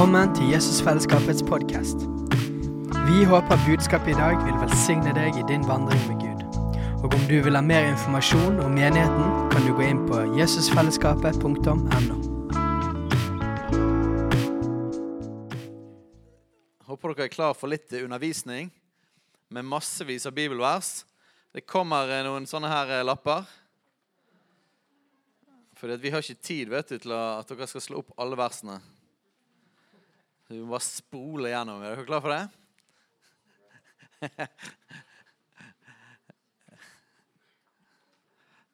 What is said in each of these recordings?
Velkommen til Jesusfellesskapets podkast. Vi håper budskapet i dag vil velsigne deg i din vandring med Gud. Og om du vil ha mer informasjon om menigheten, kan du gå inn på jesusfellesskapet.no. Håper dere er klar for litt undervisning med massevis av bibelvers. Det kommer eh, noen sånne her eh, lapper. For vi har ikke tid vet du, til at dere skal slå opp alle versene. Vi må bare spole gjennom. Er dere klar for det?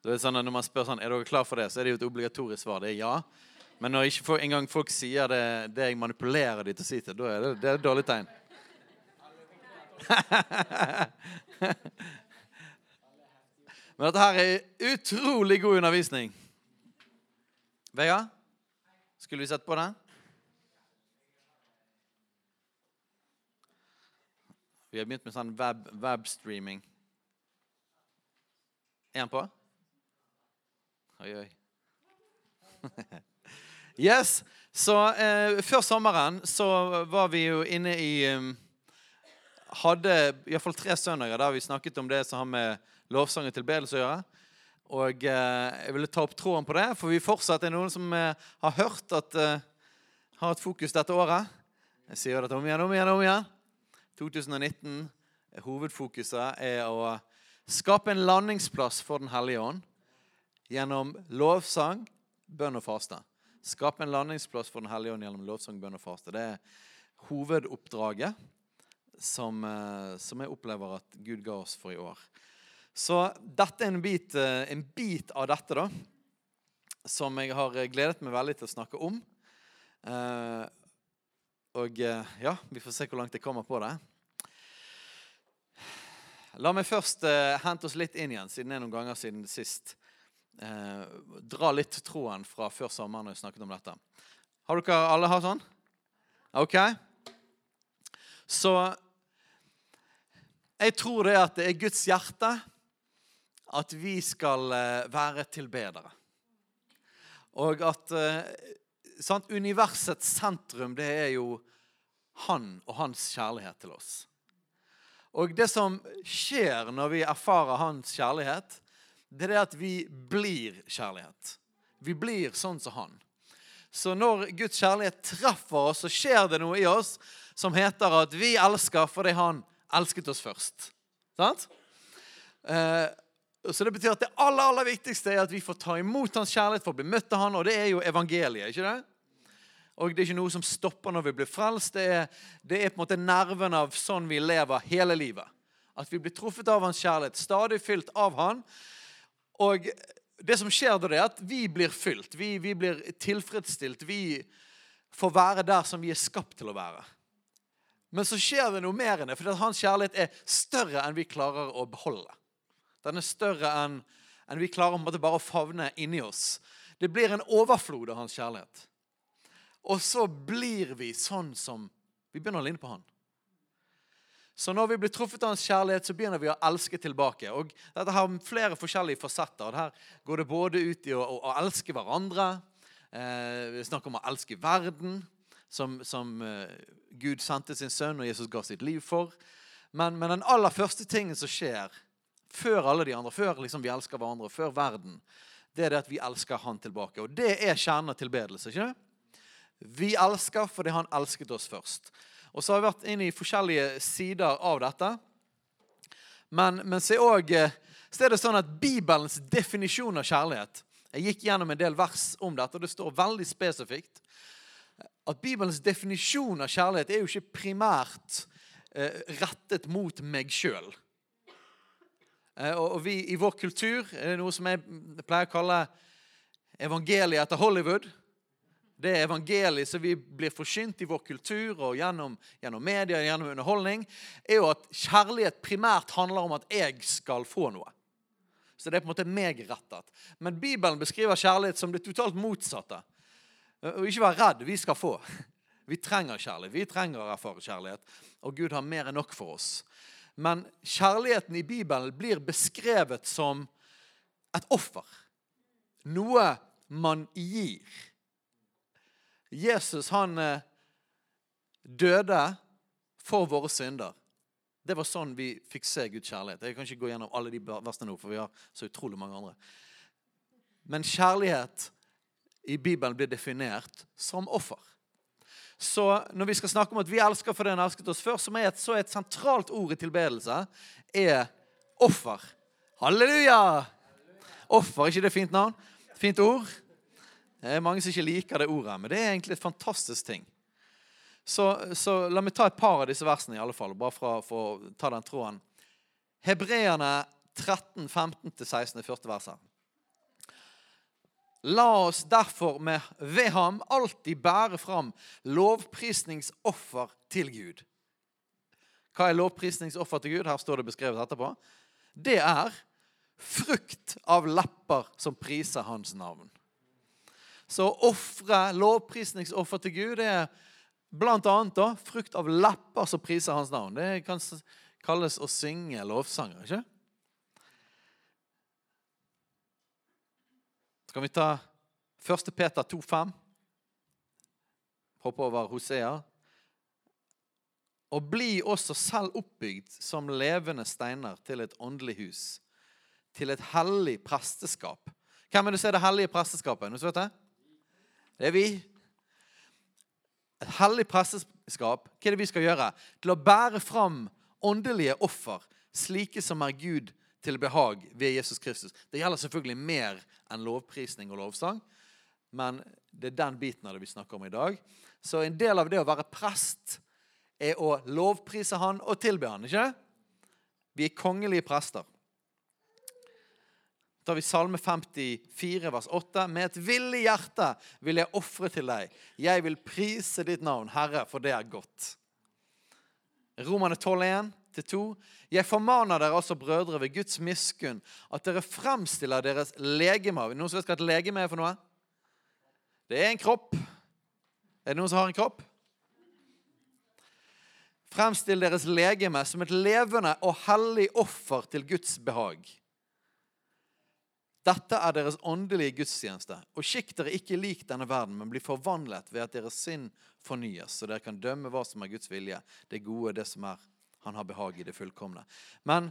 Det er sånn at Når man spør sånn, er dere klar for det, så er det jo et obligatorisk svar. Det er ja. Men når ikke for, engang folk sier det, det jeg manipulerer de til å si til, da er det, det er et dårlig tegn. Men dette her er utrolig god undervisning. Vegard, skulle vi sett på det? Vi har begynt med sånn web, webstreaming. Er han på? Oi, oi. yes. Så eh, før sommeren så var vi jo inne i um, Hadde iallfall tre søndager der vi snakket om det som har med lovsang og tilbedelse å gjøre. Og eh, jeg ville ta opp tråden på det, for vi fortsatt er noen som eh, har hørt at eh, har hatt fokus dette året. Jeg sier dette om igjen, om igjen, om igjen. 2019, hovedfokuset er å skape en landingsplass for Den hellige ånd gjennom lovsang, bønn og faste. Skape en landingsplass for Den hellige ånd gjennom lovsang, bønn og faste. Det er hovedoppdraget som, eh, som jeg opplever at Gud ga oss for i år. Så dette er en bit, eh, en bit, av dette da, som jeg har gledet meg veldig til å snakke om. Eh, og eh, ja, vi får se hvor langt jeg kommer på det. La meg først eh, hente oss litt inn igjen, siden det er noen ganger siden sist. Eh, dra litt tråden fra før sommeren når vi snakket om dette. Har dere alle hatt sånn? OK? Så jeg tror det er at det er Guds hjerte at vi skal eh, være tilbedere. Og at eh, sant, universets sentrum, det er jo han og hans kjærlighet til oss. Og det som skjer når vi erfarer hans kjærlighet, det er at vi blir kjærlighet. Vi blir sånn som han. Så når Guds kjærlighet treffer oss, så skjer det noe i oss som heter at vi elsker fordi han elsket oss først. Sant? Eh, så det betyr at det aller, aller viktigste er at vi får ta imot hans kjærlighet for å bli møtt av han, og det er jo evangeliet. ikke det? Og det er ikke noe som stopper når vi blir frelst. Det er, det er på en måte nerven av sånn vi lever hele livet. At vi blir truffet av hans kjærlighet, stadig fylt av han. Og det som skjer da, er at vi blir fylt. Vi, vi blir tilfredsstilt. Vi får være der som vi er skapt til å være. Men så skjer det noe mer enn det, for hans kjærlighet er større enn vi klarer å beholde. Den er større enn enn vi klarer å bare favne inni oss. Det blir en overflod av hans kjærlighet. Og så blir vi sånn som Vi begynner å ligne på han. Så når vi blir truffet av hans kjærlighet, så begynner vi å elske tilbake. Og Dette har flere forskjellige fasetter. Her går det både ut i å, å, å elske hverandre. Eh, vi snakker om å elske verden, som, som eh, Gud sendte sin sønn og Jesus ga sitt liv for. Men, men den aller første tingen som skjer, før alle de andre, før liksom vi elsker hverandre, før verden, det er det at vi elsker han tilbake. Og det er kjernen av tilbedelse. ikke det? Vi elsker fordi han elsket oss først. Og så har vi vært inn i forskjellige sider av dette. Men, men så, er også, eh, så er det sånn at Bibelens definisjon av kjærlighet Jeg gikk gjennom en del vers om dette, og det står veldig spesifikt at Bibelens definisjon av kjærlighet er jo ikke primært eh, rettet mot meg sjøl. Eh, og vi i vår kultur er det noe som jeg pleier å kalle evangeliet etter Hollywood. Det evangeliet som vi blir forsynt i vår kultur og gjennom, gjennom media gjennom underholdning, er jo at kjærlighet primært handler om at jeg skal få noe. Så det er på en måte meg-rettet. Men Bibelen beskriver kjærlighet som det totalt motsatte. Og ikke vær redd. Vi skal få. Vi trenger kjærlighet. Vi trenger å erfare kjærlighet. Og Gud har mer enn nok for oss. Men kjærligheten i Bibelen blir beskrevet som et offer. Noe man gir. Jesus han, eh, døde for våre synder. Det var sånn vi fikk se Guds kjærlighet. Jeg kan ikke gå gjennom alle de versene nå, for vi har så utrolig mange andre. Men kjærlighet i Bibelen blir definert som offer. Så når vi skal snakke om at vi elsker fordi han elsket oss før, som er et, så et sentralt ord i tilbedelse, er offer. Halleluja! Offer, er ikke det fint navn? Fint ord? Det er mange som ikke liker det ordet, men det er egentlig et fantastisk ting. Så, så la meg ta et par av disse versene, i alle fall, bare for, å ta den tråden. Hebreerne 13, 15-16 første verset. La oss derfor med, ved ham alltid bære fram lovprisningsoffer til Gud. Hva er lovprisningsoffer til Gud? Her står det beskrevet etterpå. Det er frukt av lepper som priser hans navn. Så å ofre lovprisningsoffer til Gud det er blant annet frukt av lepper som priser hans navn. Det kan kalles å synge lovsanger, ikke Skal vi ta 1. Peter 2,5? Hoppe over Hosea. Og bli også selv oppbygd som levende steiner til et åndelig hus, til et hellig presteskap. Hvem er det som er det hellige presteskapet? Noen vet det? Det er vi. Et hellig presteskap, hva er det vi skal gjøre? Til å bære fram åndelige offer, slike som er Gud til behag ved Jesus Kristus. Det gjelder selvfølgelig mer enn lovprisning og lovsang, men det er den biten av det vi snakker om i dag. Så en del av det å være prest er å lovprise han og tilbe han, ikke Vi er kongelige prester. Da har vi Salme 54, vers 8. Med et villig hjerte vil jeg ofre til deg. Jeg vil prise ditt navn, Herre, for det er godt. Romane 12, 1-2. Jeg formaner dere altså, brødre, ved Guds miskunn, at dere fremstiller deres legeme Noen som vet hva et legeme er for noe? Det er en kropp. Er det noen som har en kropp? Fremstill deres legeme som et levende og hellig offer til Guds behag. Dette er deres åndelige gudstjeneste. Og skikk dere ikke lik denne verden, men bli forvandlet ved at deres sinn fornyes, så dere kan dømme hva som er Guds vilje, det gode, det som er han har behag i det fullkomne. Men,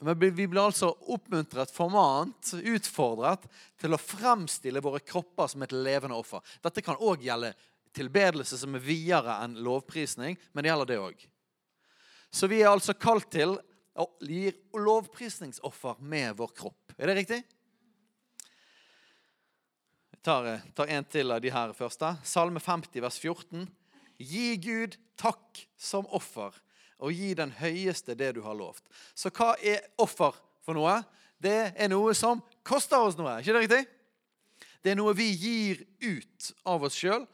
men vi blir altså oppmuntret, formant, utfordret til å fremstille våre kropper som et levende offer. Dette kan òg gjelde tilbedelse som er videre enn lovprisning, men det gjelder det òg. Så vi er altså kalt til å gi lovprisningsoffer med vår kropp. Er det riktig? Jeg tar, tar en til av de her første. Salme 50, vers 14. Gi Gud takk som offer, og gi den høyeste det du har lovt. Så hva er offer for noe? Det er noe som koster oss noe. ikke det riktig? Det er noe vi gir ut av oss sjøl,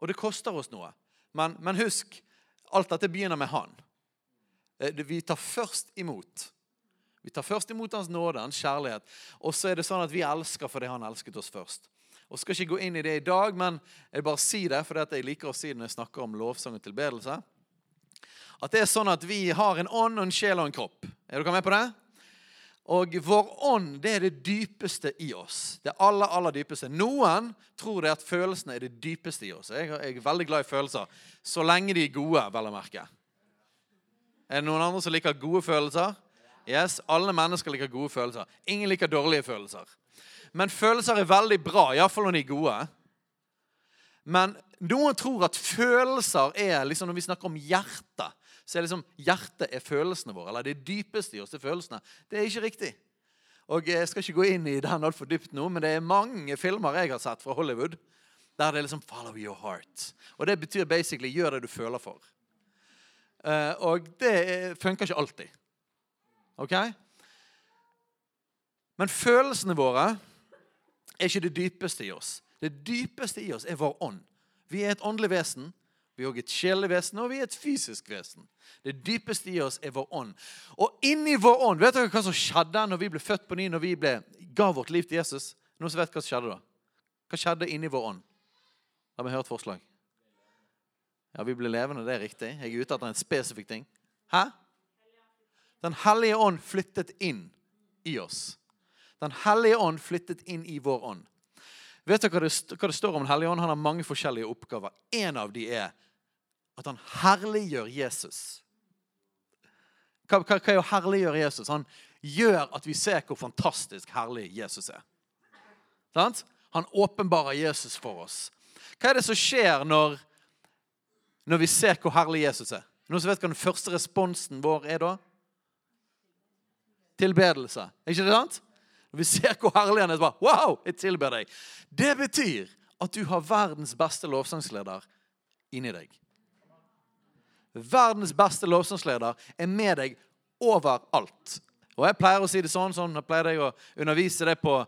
og det koster oss noe. Men, men, husk, alt dette begynner med Han. Eh, vi tar først imot. Vi tar først imot Hans nåde, Hans kjærlighet. Og så er det sånn at vi elsker fordi Han elsket oss først. Og skal ikke gå inn i det i dag, men jeg bare si det, for jeg liker å si det når jeg snakker om lovsang og tilbedelse. At det er sånn at vi har en ånd en sjel og en kropp. Er dere med på det? Og vår ånd det er det dypeste i oss. Det aller, aller dypeste. Noen tror det at følelsene er det dypeste i oss. Jeg er veldig glad i følelser. Så lenge de er gode, vel å merke. Er det noen andre som liker gode følelser? Yes, Alle mennesker liker gode følelser. Ingen liker dårlige følelser. Men følelser er veldig bra, iallfall når de er gode. Men noen tror at følelser er liksom Når vi snakker om hjertet, så er liksom hjertet er følelsene våre. Eller det dypeste i oss er følelsene. Det er ikke riktig. Og Jeg skal ikke gå inn i den altfor dypt nå, men det er mange filmer jeg har sett fra Hollywood der det er liksom 'follow your heart'. Og Det betyr basically 'gjør det du føler for'. Uh, og det funker ikke alltid. Ok? Men følelsene våre er ikke det dypeste i oss. Det dypeste i oss er vår ånd. Vi er et åndelig vesen. Vi er også et sjelelig vesen, og vi er et fysisk vesen. Det dypeste i oss er vår ånd. Og inni vår ånd Vet dere hva som skjedde når vi ble født på ny, når vi ble, ga vårt liv til Jesus? Noen som vet hva som skjedde da? Hva skjedde inni vår ånd? La meg høre et forslag. Ja, vi blir levende, det er riktig. Jeg er ute etter en spesifikk ting. Hæ? Den hellige ånd flyttet inn i oss. Den hellige ånd flyttet inn i vår ånd. Vet dere hva det, står om Den hellige ånd? Han har mange forskjellige oppgaver. En av de er at han herliggjør Jesus. Hva, hva, hva er å herliggjøre Jesus? Han gjør at vi ser hvor fantastisk herlig Jesus er. Sant? Han åpenbarer Jesus for oss. Hva er det som skjer når, når vi ser hvor herlig Jesus er? Noen som vet hva den første responsen vår er da? Tilbedelse. Er ikke det sant? Når vi ser hvor herlig han er, så bare Wow, jeg tilber deg. Det betyr at du har verdens beste lovsangsleder inni deg. Verdens beste lovsangsleder er med deg overalt. Og Jeg pleier å si det sånn, sånn jeg pleier jeg å undervise det på,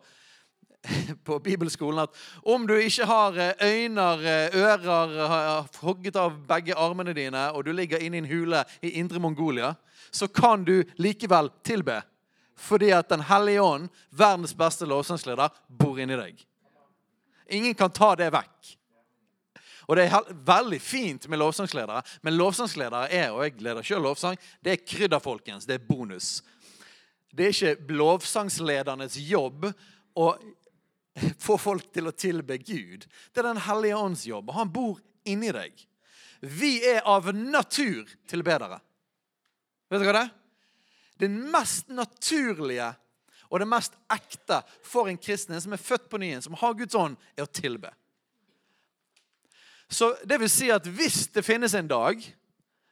på bibelskolen, at om du ikke har øyner, øyne, eh, ører, har hogget av begge armene dine, og du ligger inne i en hule i indre Mongolia, så kan du likevel tilbe. Fordi at Den hellige ånd, verdens beste lovsangsleder, bor inni deg. Ingen kan ta det vekk. Og det er veldig fint med lovsangsledere, men lovsangsledere er og jeg leder selv lovsang, det er krydder, folkens. Det er bonus. Det er ikke lovsangsledernes jobb å få folk til å tilbe Gud. Det er Den hellige ånds jobb, han bor inni deg. Vi er av natur tilbedere. Vet du hva det er? Det mest naturlige og det mest ekte for en kristen som er født på nyen, som har Guds ånd, er å tilbe. Så det vil si at hvis det finnes en dag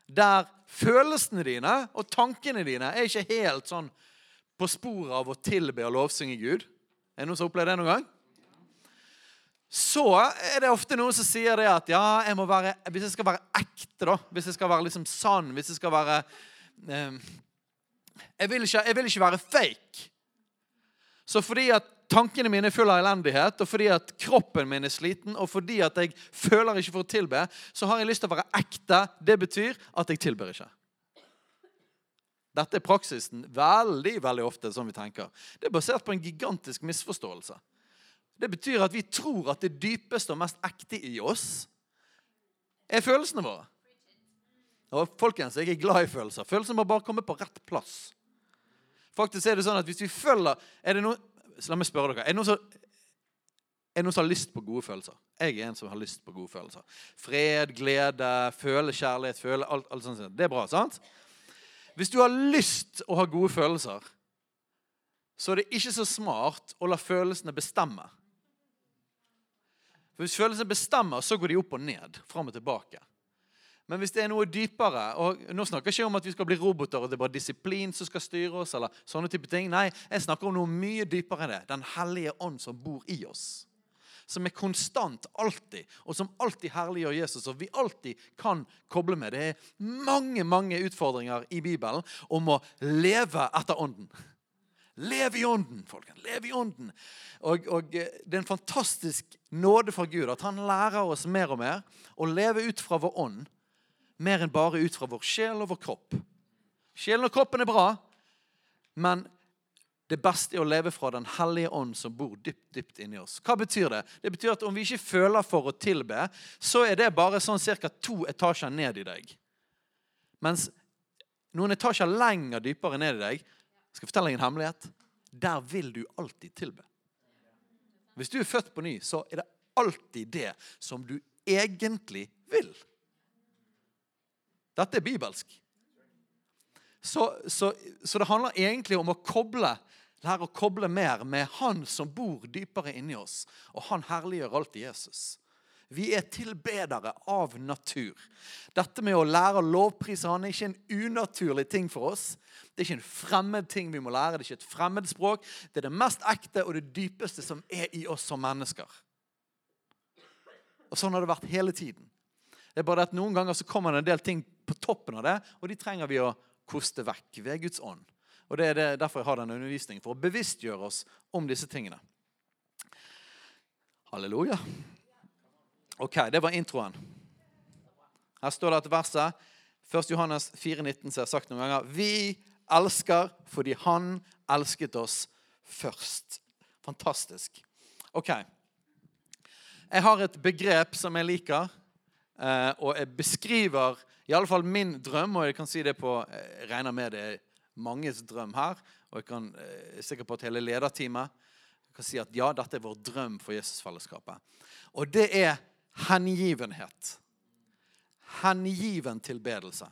der følelsene dine og tankene dine er ikke helt sånn på sporet av å tilbe og lovsynge Gud Er det noen som har opplevd det noen gang? Så er det ofte noen som sier det at ja, jeg må være, hvis jeg skal være ekte, da, hvis jeg skal være liksom sann, hvis jeg skal være eh, jeg, vil ikke, jeg vil ikke være fake. Så fordi at tankene mine er fulle av elendighet, og fordi at kroppen min er sliten, og fordi at jeg føler ikke for å tilbe, så har jeg lyst til å være ekte. Det betyr at jeg tilber ikke. Dette er praksisen veldig veldig ofte som vi tenker. Det er basert på en gigantisk misforståelse. Det betyr at vi tror at det dypeste og mest ekte i oss er følelsene våre. Og folkens, Jeg er glad i følelser. Følelsene må bare komme på rett plass. Faktisk er det sånn at hvis vi følger er det noe, La meg spørre dere. Er det noen som, er noen som har lyst på gode følelser? Jeg er en som har lyst på gode følelser. Fred, glede, føle kjærlighet, føle alt, alt sånt. Det er bra, sant? Hvis du har lyst å ha gode følelser, så er det ikke så smart å la følelsene bestemme. For Hvis følelsene bestemmer, så går de opp og ned, fram og tilbake. Men hvis det er noe dypere og Nå snakker jeg ikke om at vi skal bli roboter, og det er bare disiplin som skal styre oss. eller sånne type ting. Nei, jeg snakker om noe mye dypere enn det. Den hellige ånd som bor i oss. Som er konstant, alltid, og som alltid herliggjør Jesus. Og vi alltid kan koble med. Det er mange mange utfordringer i Bibelen om å leve etter ånden. Lev i ånden, folkens. Lev i ånden. Og, og, eh, Det er en fantastisk nåde fra Gud at han lærer oss mer og mer å leve ut fra vår ånd mer enn bare ut fra vår sjel og vår kropp. Sjelen og kroppen er bra, men det beste er å leve fra Den hellige ånd som bor dypt dypt inni oss. Hva betyr det? Det betyr at Om vi ikke føler for å tilbe, så er det bare sånn ca. to etasjer ned i deg. Mens noen etasjer lenger dypere ned i deg skal jeg fortelle deg en hemmelighet. Der vil du alltid tilbe. Hvis du er født på ny, så er det alltid det som du egentlig vil. Dette er bibelsk. Så, så, så, det handler egentlig om å koble lære å koble mer med Han som bor dypere inni oss. Og han herliggjør alltid Jesus. Vi er tilbedere av natur. Dette med å lære å lovprise Han er ikke en unaturlig ting for oss. Det er ikke en fremmed ting vi må lære. Det er ikke et fremmed språk. Det er det mest ekte og det dypeste som er i oss som mennesker. Og Sånn har det vært hele tiden. Det er bare at Noen ganger så kommer det en del ting på toppen av det, og de trenger vi å koste vekk ved Guds ånd. Og Det er det, derfor jeg har denne undervisningen, for å bevisstgjøre oss om disse tingene. Halleluja. Ok, det var introen. Her står det et verset. 1. Johannes 4,19 som jeg har sagt noen ganger. Vi elsker fordi Han elsket oss først. Fantastisk. Ok. Jeg har et begrep som jeg liker. Eh, og jeg beskriver i alle fall min drøm, og jeg kan si det på Jeg regner med det manges drøm her, og jeg kan, jeg er sikker på at hele lederteamet kan si at ja, dette er vår drøm for Jesusfellesskapet. Og det er hengivenhet. Hengiven tilbedelse.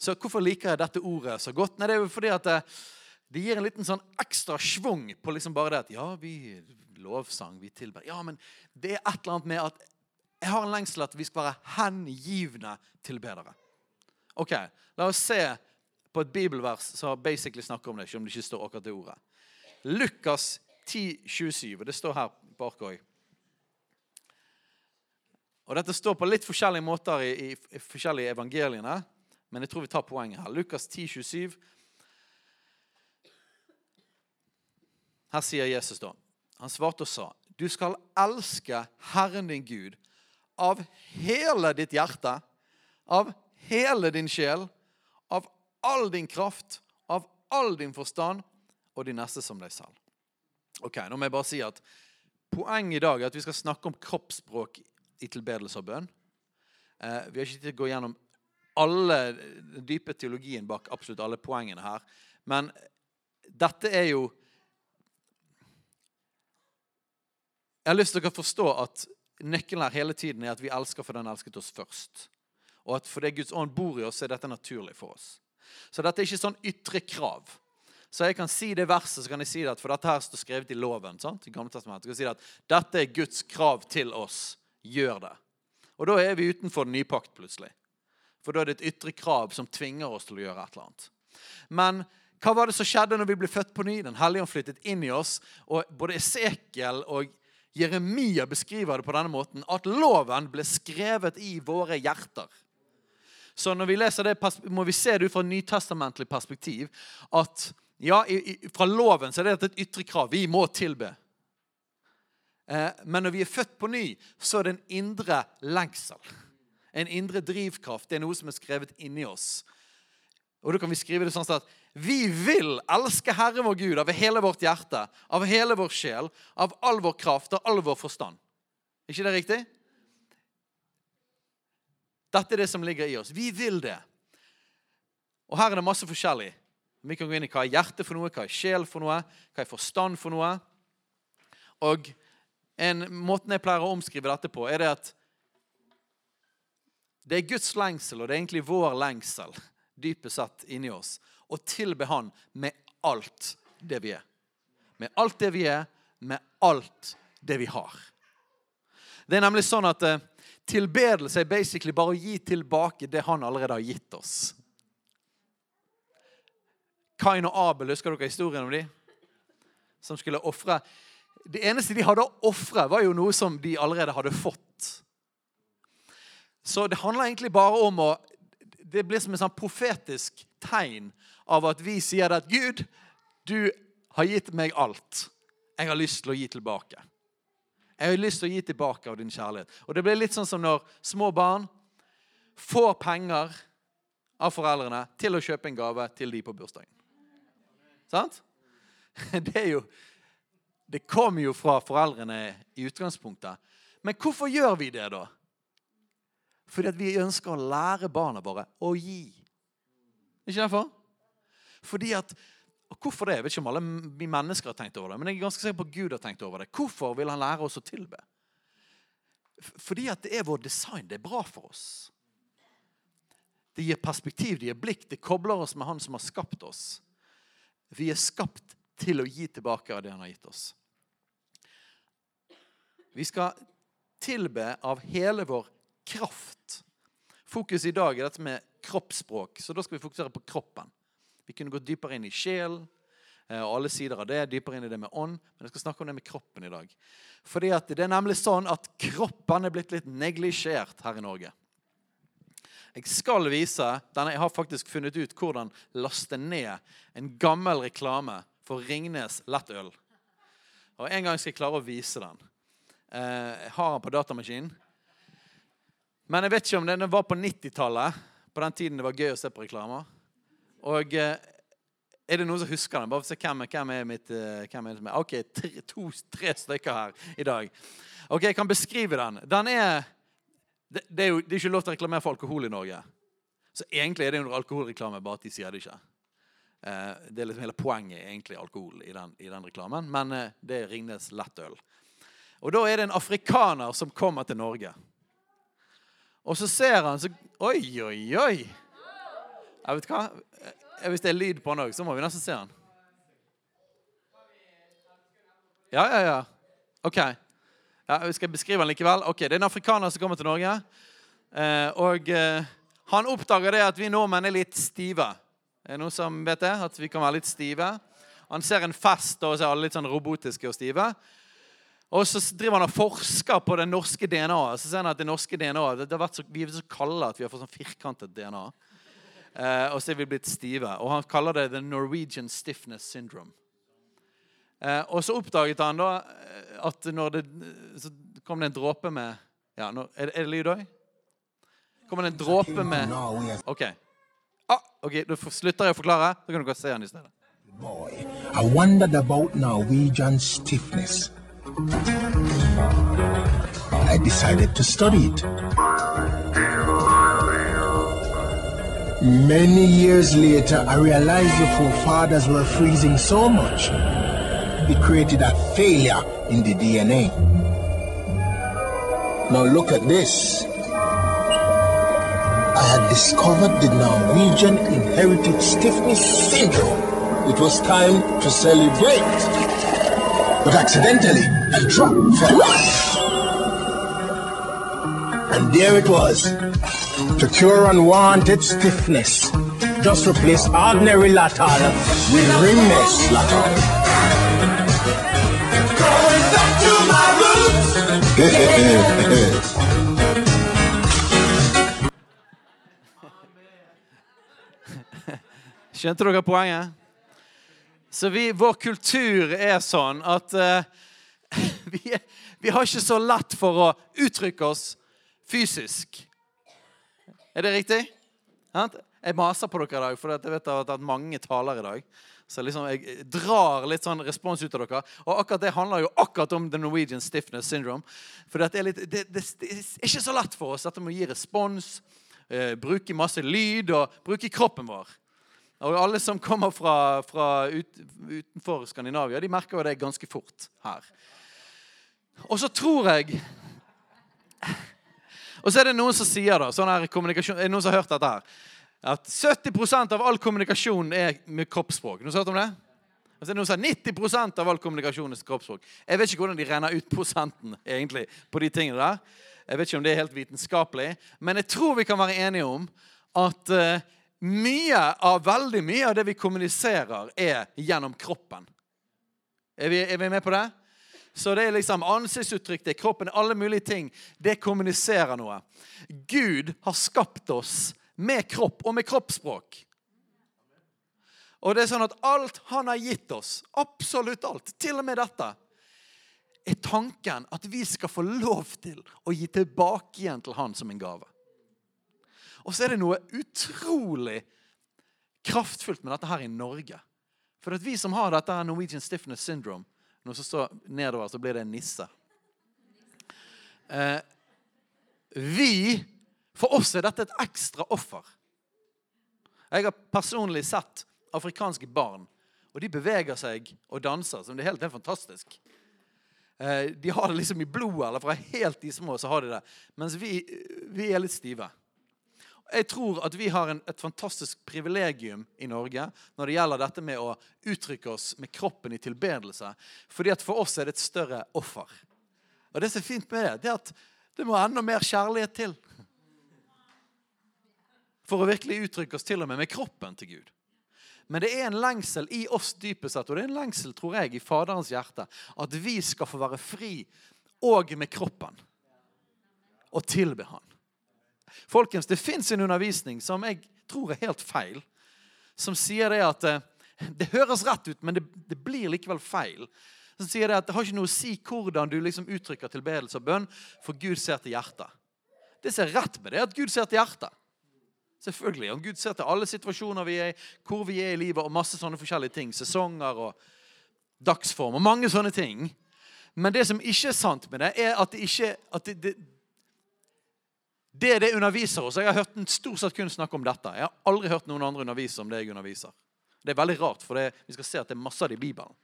Så hvorfor liker jeg dette ordet så godt? Nei, Det er jo fordi at det, det gir en liten sånn ekstra schwung på liksom bare det at ja, vi lovsang, vi tilber. Ja, men det er et eller annet med at jeg har en lengsel at vi skal være hengivne tilbedere. Ok, La oss se på et bibelvers som basically snakker om det, ikke om det ikke står akkurat det ordet. Lukas 10, 27, og det står her bak òg. Og Dette står på litt forskjellige måter i, i, i, forskjellige evangeliene, men jeg tror vi tar poenget her. Lukas 10, 27. Her sier Jesus da Han svarte og sa, du skal elske Herren din Gud av hele ditt hjerte, av hele din sjel, av all din kraft, av all din forstand og de neste som deg selv. Ok, Nå må jeg bare si at Poenget i dag er at vi skal snakke om kroppsspråk i tilbedelse og bønn. Eh, vi har ikke tid til å gå gjennom alle den dype teologien bak absolutt alle poengene her. Men dette er jo Jeg har lyst til å forstå at nøkkelen her hele tiden er at vi elsker for den elsket oss først. Og at fordi Guds ånd bor i oss, er dette naturlig for oss. Så dette er ikke sånn ytre krav. Så jeg kan si det verset, så kan jeg si det for dette her står skrevet i loven. Sant? i gamle testamentet. Jeg si det at Dette er Guds krav til oss. Gjør det. Og da er vi utenfor den nye pakt plutselig. For da er det et ytre krav som tvinger oss til å gjøre et eller annet. Men hva var det som skjedde når vi ble født på ny? Den hellige ånd flyttet inn i oss. Og både Esekiel og Jeremia beskriver det på denne måten at loven ble skrevet i våre hjerter. Så når vi leser det, må vi se det ut fra et nytestamentlig perspektiv. At ja, fra loven så er det et ytre krav. Vi må tilbe. Eh, men når vi er født på ny, så er det en indre lengsel. En indre drivkraft. Det er noe som er skrevet inni oss. Og da kan vi skrive det sånn at vi vil elske Herre vår Gud av hele vårt hjerte, av hele vår sjel, av all vår kraft og all vår forstand. Er ikke det riktig? Dette er det som ligger i oss. Vi vil det. Og her er det masse forskjellig. Vi kan gå inn i hva er hjerte for noe, hva er sjel for noe, hva er forstand for noe. Og en måten jeg pleier å omskrive dette på, er det at det er Guds lengsel, og det er egentlig vår lengsel, dypest sett inni oss, å tilbe Han med alt det vi er. Med alt det vi er, med alt det vi har. Det er nemlig sånn at eh, tilbedelse er basically bare å gi tilbake det Han allerede har gitt oss. Kain og Abel, husker dere historien om de? Som skulle ofre. Det eneste de hadde å ofre, var jo noe som de allerede hadde fått. Så det handler egentlig bare om å Det blir som et sånn profetisk tegn av at vi sier at Gud, du har gitt meg alt. Jeg har lyst til å gi tilbake. Jeg har lyst til å gi tilbake av din kjærlighet. Og Det blir litt sånn som når små barn får penger av foreldrene til å kjøpe en gave til de på bursdagen. Sant? Det er jo Det kommer jo fra foreldrene i utgangspunktet. Men hvorfor gjør vi det, da? Fordi at vi ønsker å lære barna våre å gi. Ikke derfor? Fordi at og Hvorfor det? Jeg vet ikke om alle vi mennesker har tenkt over det, men jeg er ganske sikker på at Gud har tenkt over det. Hvorfor vil han lære oss å tilbe? Fordi at det er vår design. Det er bra for oss. Det gir perspektiv, det gir blikk, det kobler oss med Han som har skapt oss. Vi er skapt til å gi tilbake av det han har gitt oss. Vi skal tilbe av hele vår kraft. Fokus i dag er dette med kroppsspråk, så da skal vi fokusere på kroppen. Vi kunne gått dypere inn i sjel eh, og alle sider av det, dypere inn i det med ånd. Men jeg skal snakke om det med kroppen i dag. Fordi Det er nemlig sånn at kroppen er blitt litt neglisjert her i Norge. Jeg skal vise denne, Jeg har faktisk funnet ut hvordan laste ned en gammel reklame for Ringnes lettøl. Og En gang skal jeg klare å vise den. Eh, jeg har den på datamaskinen. Men jeg vet ikke om den var på 90-tallet, på den tiden det var gøy å se på reklamer. Og eh, er det noen som husker den? Bare for å se hvem, hvem er mitt eh, hvem er det Ok, to-tre stykker her i dag. Ok, Jeg kan beskrive den. Den er det, det, er jo det er ikke lov til å reklamere for alkohol i Norge. Så egentlig er det under alkoholreklame, bare at de sier det ikke. Eh, det er liksom hele poenget egentlig alkohol i den, i den reklamen. Men det er Ringnes lettøl. Og da er det en afrikaner som kommer til Norge. Og så ser han så Oi, oi, oi! Jeg vet hva? Eh, Hvis det er lyd på han òg, så må vi nesten se han. Ja, ja, ja. OK. Ja, vi skal beskrive han likevel. Ok, Det er en afrikaner som kommer til Norge. Eh, og eh, han oppdager det at vi nordmenn er litt stive. Er det noen som vet det? At vi kan være litt stive. Han ser en fest, og så er alle litt sånn robotiske og stive. Og så driver han og forsker på det norske DNA-et. Så ser han at det norske DNA-et, det har vært så, Vi er så kalde at vi har fått sånn firkantet DNA. Eh, og så er vi blitt stive. Og han kaller det the Norwegian stiffness syndrome. Eh, og så oppdaget han da eh, at når det Så kom det en dråpe med ja, Er det, er det lyd òg? Kommer det en dråpe med OK. Ah, ok, Da slutter jeg å forklare. Så kan dere se han i stedet. boy, I wondered about Norwegian stiffness. I decided to study it. Many years later, I realized the forefathers were freezing so much, it created a failure in the DNA. Now look at this. I had discovered the Norwegian inherited stiffness syndrome. It was time to celebrate. But accidentally, I dropped fell. And there it was. To cure unwanted stiffness, just replace ordinary Latal with rimless Latal. Going back to my roots. Skjønte dere poenget? Så vi, vår kultur er sånn at uh, vi, vi har ikke så lett for å uttrykke oss fysisk. Er det riktig? Jeg maser på dere i dag, for jeg vet at jeg har hatt mange taler i dag. Så liksom jeg drar litt sånn respons ut av dere. Og akkurat det handler jo akkurat om the Norwegian stiffness syndrome. For det er, litt, det, det, det er ikke så lett for oss dette med å gi respons, eh, bruke masse lyd og bruke kroppen vår. Og alle som kommer fra, fra ut, utenfor Skandinavia, de merker jo det ganske fort her. Og så tror jeg Og så er det noen som sier da, sånn her kommunikasjon, er det noen som har hørt dette her, at 70% av all kommunikasjon er med kroppsspråk. Noen har hørt om det? Og så er det noen som sier 90% av all kommunikasjon er kroppsspråk. Jeg vet ikke hvordan de renner ut prosenten egentlig på de tingene der. Jeg vet ikke om det er helt vitenskapelig. Men jeg tror vi kan være enige om at uh, mye av, veldig mye av det vi kommuniserer, er gjennom kroppen. Er vi, er vi med på det? Så det er liksom ansiktsuttrykk, det er kroppen, alle mulige ting. Det kommuniserer noe. Gud har skapt oss med kropp og med kroppsspråk. Og det er sånn at alt han har gitt oss, absolutt alt, til og med dette, er tanken at vi skal få lov til å gi tilbake igjen til han som en gave. Og så er det noe utrolig kraftfullt med dette her i Norge. For at vi som har dette Norwegian Stiffness Syndrome Når det står nedover, så blir det en nisse. Eh, vi For oss er dette et ekstra offer. Jeg har personlig sett afrikanske barn, og de beveger seg og danser som det er helt, helt fantastisk. Eh, de har det liksom i blodet, eller fra helt de små så har de det. Mens vi, vi er litt stive. Jeg tror at vi har en, et fantastisk privilegium i Norge når det gjelder dette med å uttrykke oss med kroppen i tilbedelse. Fordi at for oss er det et større offer. Og det som er fint med det, det er at det må enda mer kjærlighet til. For å virkelig uttrykke oss til og med med kroppen til Gud. Men det er en lengsel i oss dypest sett, og det er en lengsel, tror jeg, i Faderens hjerte, at vi skal få være fri og med kroppen og tilbe Han. Folkens, det fins en undervisning som jeg tror er helt feil, som sier det at eh, Det høres rett ut, men det, det blir likevel feil. Som sier det at det har ikke noe å si hvordan du liksom uttrykker tilbedelse og bønn, for Gud ser til hjertet. Det som er rett med det, er at Gud ser til hjertet. Selvfølgelig. Og Gud ser til alle situasjoner vi er i, hvor vi er i livet, og masse sånne forskjellige ting. Sesonger og dagsform og mange sånne ting. Men det som ikke er sant med det, er at det ikke at det, det, det er det underviser oss Jeg har hørt en stort sett kun snakke om dette. Jeg har aldri hørt noen andre undervise om det jeg underviser. Det er veldig rart, for det, vi skal se at det er masse av det i Bibelen.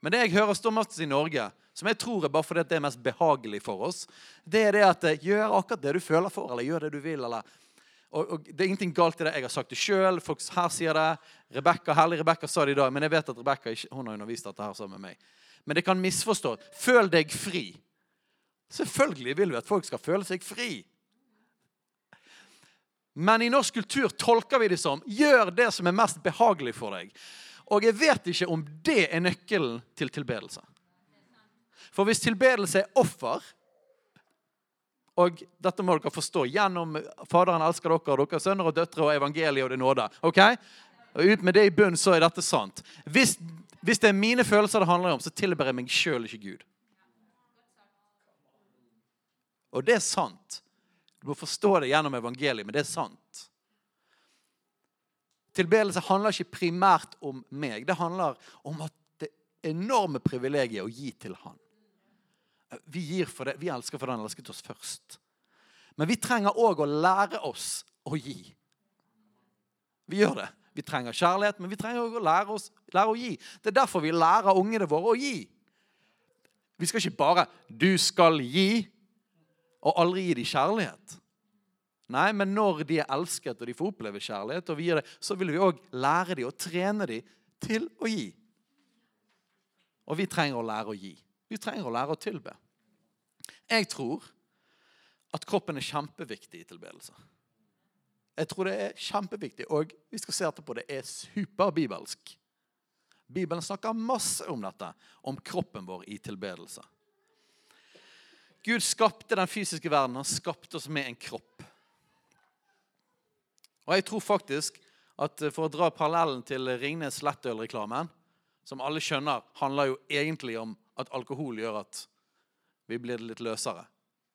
Men det jeg hører står mest i Norge, som jeg tror er bare fordi det er mest behagelig for oss, det er det at eh, gjør akkurat det du føler for, eller gjør det du vil, eller og, og, Det er ingenting galt i det. Jeg har sagt det sjøl. Folk her sier det. Rebecca, Herlig Rebekka sa det i dag, men jeg vet at Rebekka har undervist dette her sammen med meg. Men det kan misforstå. Føl deg fri. Selvfølgelig vil vi at folk skal føle seg fri. Men i norsk kultur tolker vi det som gjør det som er mest behagelig for deg. Og jeg vet ikke om det er nøkkelen til tilbedelse. For hvis tilbedelse er offer og dette må dere forstå gjennom Faderen elsker dere, og deres sønner og døtre og evangeliet og det nåde. ok? Og Ut med det i bunn så er dette sant. Hvis, hvis det er mine følelser det handler om, så tilber jeg meg sjøl, ikke Gud. Og det er sant. Du må forstå det gjennom evangeliet, men det er sant. Tilbedelse handler ikke primært om meg. Det handler om at det enorme privilegiet å gi til Han. Vi, gir for det, vi elsker for den elsket oss først. Men vi trenger òg å lære oss å gi. Vi gjør det. Vi trenger kjærlighet, men vi trenger òg å lære, oss, lære å gi. Det er derfor vi lærer ungene våre å gi. Vi skal ikke bare 'du skal gi', og aldri gi dem kjærlighet. Nei, men når de er elsket og de får oppleve kjærlighet, og vi gir det, så vil vi òg lære dem og trene dem til å gi. Og vi trenger å lære å gi. Vi trenger å lære å tilbe. Jeg tror at kroppen er kjempeviktig i tilbedelse. Jeg tror det er kjempeviktig, og vi skal se etterpå det er superbibelsk. Bibelen snakker masse om dette, om kroppen vår i tilbedelse. Gud skapte den fysiske verden. Han skapte oss med en kropp. Og jeg tror faktisk at For å dra parallellen til Ringnes lettølreklamen, som alle skjønner handler jo egentlig om at alkohol gjør at vi blir litt løsere.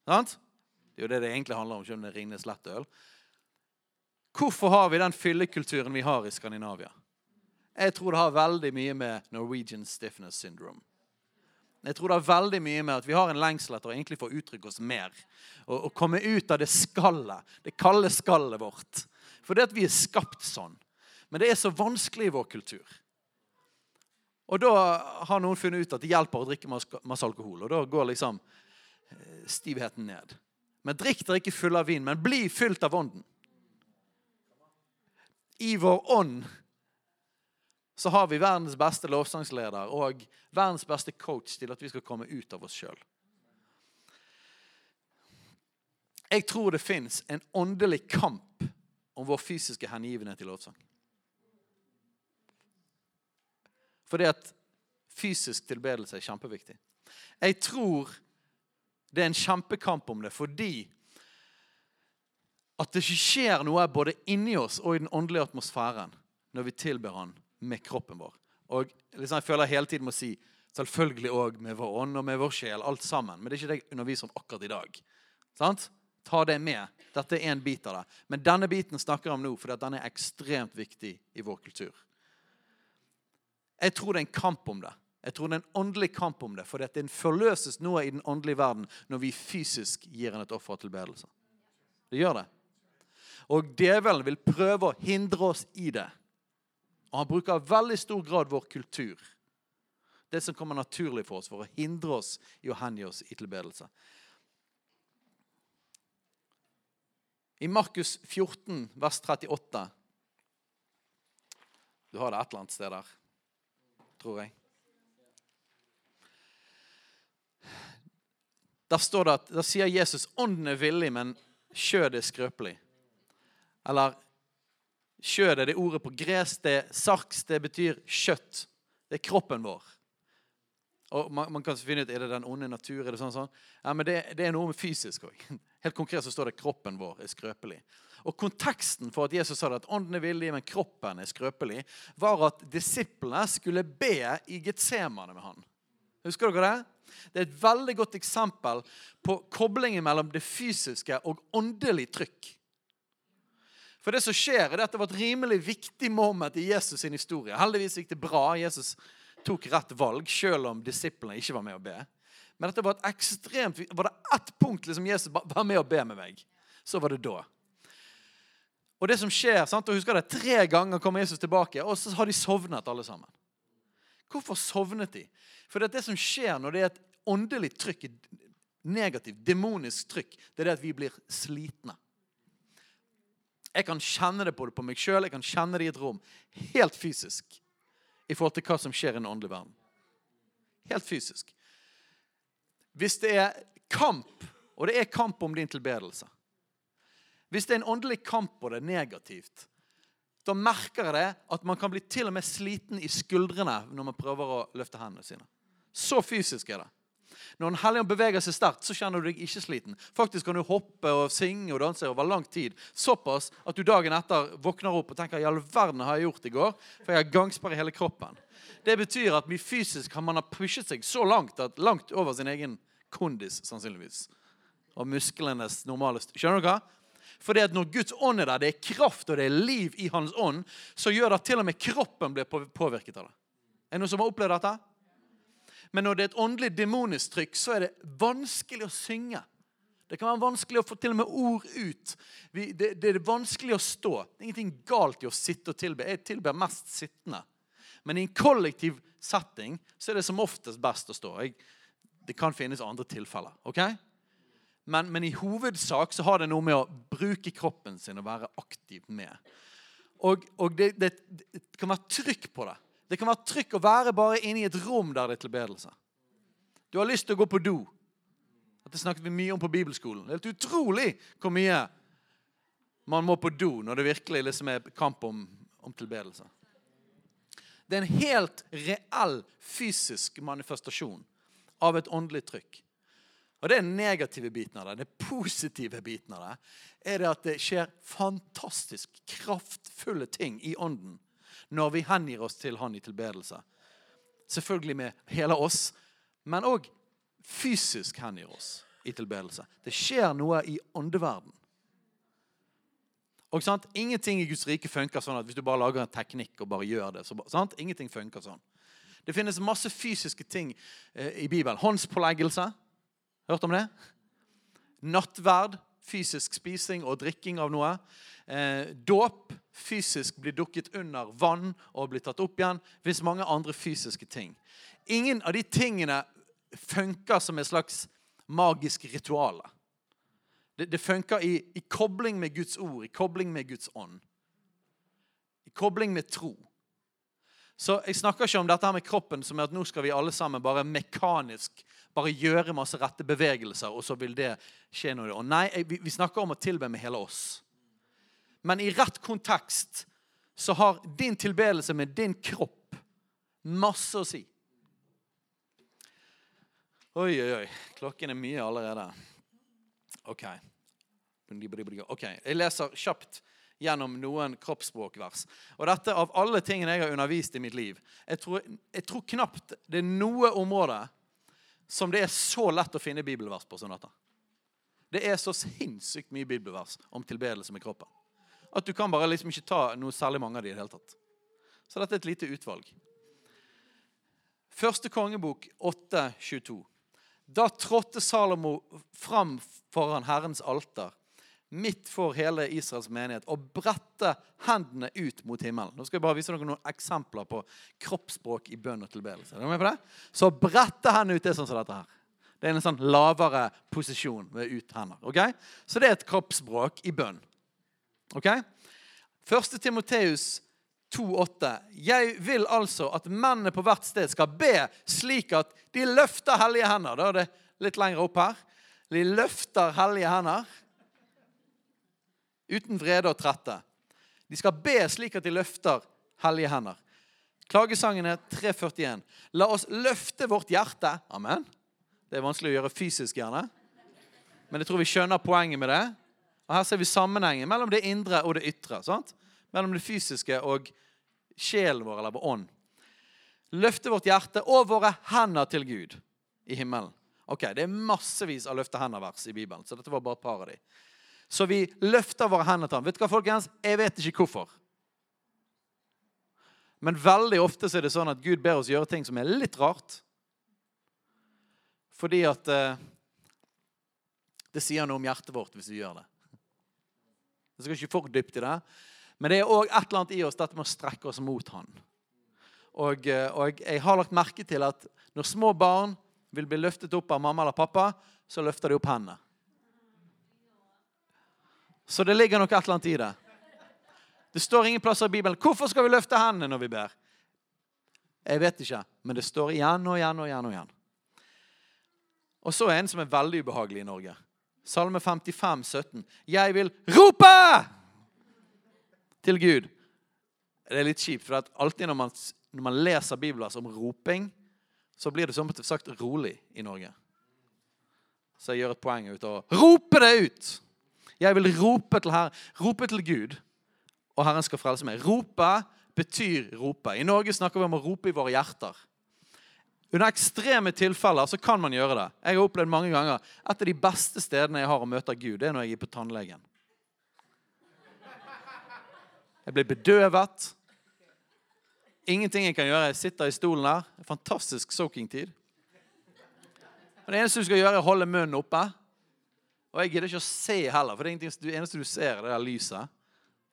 Sant? Det er jo det det egentlig handler om, selv om det Ringnes lettøl. Hvorfor har vi den fyllekulturen vi har i Skandinavia? Jeg tror det har veldig mye med Norwegian stiffness syndrome. Jeg tror det er veldig mye med at vi har en lengsel etter å egentlig få uttrykke oss mer. Og komme ut av det skallet, det kalde skallet vårt. For det at vi er skapt sånn. Men det er så vanskelig i vår kultur. Og da har noen funnet ut at det hjelper å drikke masse alkohol. Og da går liksom eh, stivheten ned. Men drikk dere ikke full av vin, men bli fylt av ånden. I vår ånd så har vi verdens beste lovsangsleder og verdens beste coach til at vi skal komme ut av oss sjøl. Jeg tror det fins en åndelig kamp om vår fysiske hengivenhet i lovsang. Fordi at fysisk tilbedelse er kjempeviktig. Jeg tror det er en kjempekamp om det fordi at det ikke skjer noe både inni oss og i den åndelige atmosfæren når vi tilber Han med kroppen vår. Og liksom Jeg føler hele tiden må si selvfølgelig òg med vår ånd og med vår sjel. Alt sammen. Men det er ikke det jeg underviser om akkurat i dag. Sant? Ta det med. Dette er en bit av det. Men denne biten snakker jeg om nå, fordi den er ekstremt viktig i vår kultur. Jeg tror det er en kamp om det. Jeg tror det er en åndelig kamp om det, for det forløses noe i den åndelige verden når vi fysisk gir en et offer til bedelse. Det gjør det. Og djevelen vil prøve å hindre oss i det. Og han bruker i veldig stor grad vår kultur. Det som kommer naturlig for oss, for å hindre oss i å hengi oss i tilbedelse. I Markus 14, vers 38 Du har det et eller annet sted der, tror jeg. Der står det at, der sier Jesus ånden er villig, men kjødet er skrøpelig. Eller kjødet, det ordet på gresk, det er saks, det betyr kjøtt. Det er kroppen vår. Og man, man, kan finne ut er det den onde natur. er det sånn, sånn? Ja, men det, det er noe med fysisk òg. Helt konkret så står det at 'kroppen vår er skrøpelig'. Og Konteksten for at Jesus sa det at ånden er villig, men kroppen er skrøpelig, var at disiplene skulle be i Getsemane med han. Husker dere det? Det er et veldig godt eksempel på koblingen mellom det fysiske og åndelig trykk. For det som skjer, er at det var et rimelig viktig moment i Jesus' sin historie. Heldigvis gikk det bra. Jesus tok rett valg, selv om disiplene ikke var med å be. Men dette var et ekstremt Var det ett punkt liksom Jesus var med å be med meg, så var det da. Og det som skjer, sant, og husker det, Tre ganger kommer Jesus tilbake, og så har de sovnet alle sammen. Hvorfor sovnet de? For det, det som skjer når det er et åndelig trykk, negativt, demonisk trykk, det er det at vi blir slitne. Jeg kan kjenne det både på meg sjøl, jeg kan kjenne det i et rom. Helt fysisk. I forhold til hva som skjer i den åndelige verden. Helt fysisk. Hvis det er kamp, og det er kamp om din tilbedelse Hvis det er en åndelig kamp og det er negativt, da merker jeg det at man kan bli til og med sliten i skuldrene når man prøver å løfte hendene sine. Så fysisk er det. Når Den hellige beveger seg sterkt, så kjenner du deg ikke sliten. Faktisk kan du hoppe og synge og danse over lang tid. Såpass at du dagen etter våkner opp og tenker i all verden har jeg gjort i går? For jeg har gangsperre i hele kroppen. Det betyr at mye fysisk man ha pushet seg så langt at langt over sin egen kondis, sannsynligvis. Og musklenes normale Skjønner du hva? Fordi at Når Guds ånd er der, det er kraft og det er liv i Hans ånd, så gjør det at til og med kroppen blir påvirket av det. Er det noen som har opplevd dette? Men når det er et åndelig demonisk trykk, så er det vanskelig å synge. Det kan være vanskelig å få til og med ord ut. Vi, det, det, er vanskelig å stå. Det er ingenting galt i å sitte og tilbe. Jeg tilber mest sittende. Men i en kollektiv setting så er det som oftest best å stå. Jeg, det kan finnes andre tilfeller. ok? Men, men, i hovedsak så har det noe med å bruke kroppen sin og være aktiv med. Og, og det, det, det, kan være trykk på det. Det kan være trykk å være bare inne i et rom der det er tilbedelse. Du har lyst til å gå på do. Dette snakket vi mye om på bibelskolen. Det er helt utrolig hvor mye man må på do når det virkelig liksom er kamp om, om tilbedelse. Det er en helt reell fysisk manifestasjon av et åndelig trykk. Og Det er den negative biten av det. Den positive biten av det er det at det skjer fantastisk kraftfulle ting i ånden når vi hengir oss til Han i tilbedelse. Selvfølgelig med hele oss, men òg fysisk hengir oss i tilbedelse. Det skjer noe i åndeverden. Og sant? Ingenting i Guds rike funker sånn at hvis du bare lager en teknikk og bare gjør det. Så, sant? Ingenting funker sånn. Det finnes masse fysiske ting eh, i Bibelen. Håndspåleggelse. Hørt om det? Nattverd. Fysisk spising og drikking av noe. Eh, dåp fysisk blir dukket under vann og blir tatt opp igjen. Det fins mange andre fysiske ting. Ingen av de tingene funker som et slags magisk ritual. Det, det funker i, i, kobling med Guds ord, i kobling med Guds ånd. I kobling med tro. Så Jeg snakker ikke om dette her med kroppen som er at nå skal vi alle sammen bare mekanisk bare gjøre masse rette bevegelser, og så vil det skje noe. Og nei, vi, snakker om å tilbe med hele oss men i rett kontekst så har din tilbedelse med din kropp masse å si. Oi, oi, oi. Klokken er mye allerede. OK. Ok, Jeg leser kjapt gjennom noen kroppsspråkvers. Og dette av alle tingene jeg har undervist i mitt liv Jeg tror, jeg tror knapt det er noe område som det er så lett å finne bibelvers på som dette. Det er så sinnssykt mye bibelvers om tilbedelse med kroppen at du kan bare liksom ikke ta noe særlig mange av de i det hele tatt. Så dette er et lite utvalg. Første kongebok 8.22. Da trådte Salomo fram foran Herrens alter midt for hele Israels menighet og brette hendene ut mot himmelen. Nå skal jeg bare vise dere noen eksempler på kroppsspråk i bønn og tilbedelse. Er med på det? Så brette hendene ut det er sånn som dette her. Det er en sånn lavere posisjon ved ut hender. Okay? Så det er et kroppsspråk i bønn. Ok? 1. Timoteus 2,8. Jeg vil altså at mennene på hvert sted skal be slik at de løfter hellige hender. Da er det litt lenger opp her. De løfter hellige hender uten vrede og trette. De skal be slik at de løfter hellige hender. Klagesangen er 341. La oss løfte vårt hjerte. Amen. Det er vanskelig å gjøre fysisk, gjerne. Men jeg tror vi skjønner poenget med det. Og Her ser vi sammenhengen mellom det indre og det ytre. Sant? Mellom det fysiske og sjelen vår eller vår ånd. Løfte vårt hjerte og våre hender til Gud i himmelen. Ok, Det er massevis av løfte hender-vers i Bibelen. så dette var bare et par av de. Så vi løfter våre hender til ham. Vet du hva, folkens? Jeg vet ikke hvorfor. Men veldig ofte så er det sånn at Gud ber oss gjøre ting som er litt rart. Fordi at eh, det sier noe om hjertet vårt hvis vi gjør det. Jeg skal ikke for dypt i det. Men det er òg et eller annet i oss dette med å strekke oss mot Han. Og, eh, og jeg har lagt merke til at når små barn vil bli løftet opp av mamma eller pappa, så løfter de opp hendene. Så det ligger nok et eller annet i det. Det står ingen plasser i Bibelen 'Hvorfor skal vi løfte hendene når vi ber?' Jeg vet ikke, men det står igjen og igjen og igjen. Og igjen. Og så er en som er veldig ubehagelig i Norge. Salme 55, 17. 'Jeg vil rope til Gud'. Det er litt kjipt, for alltid når man, når man leser Bibelen som roping, så blir det som sagt rolig i Norge. Så jeg gjør et poeng ut av å rope det ut. Jeg vil rope til Herren, rope til Gud, og Herren skal frelse meg. Rope betyr rope. I Norge snakker vi om å rope i våre hjerter. Under ekstreme tilfeller så kan man gjøre det. Jeg har opplevd mange ganger Et av de beste stedene jeg har å møte Gud, det er når jeg er på tannlegen. Jeg blir bedøvet. Ingenting jeg kan gjøre. Jeg sitter i stolen der. Fantastisk soaking-tid. Det eneste du skal gjøre, er å holde munnen oppe. Og jeg gidder ikke å se heller, for det, det eneste du ser, er det der lyset.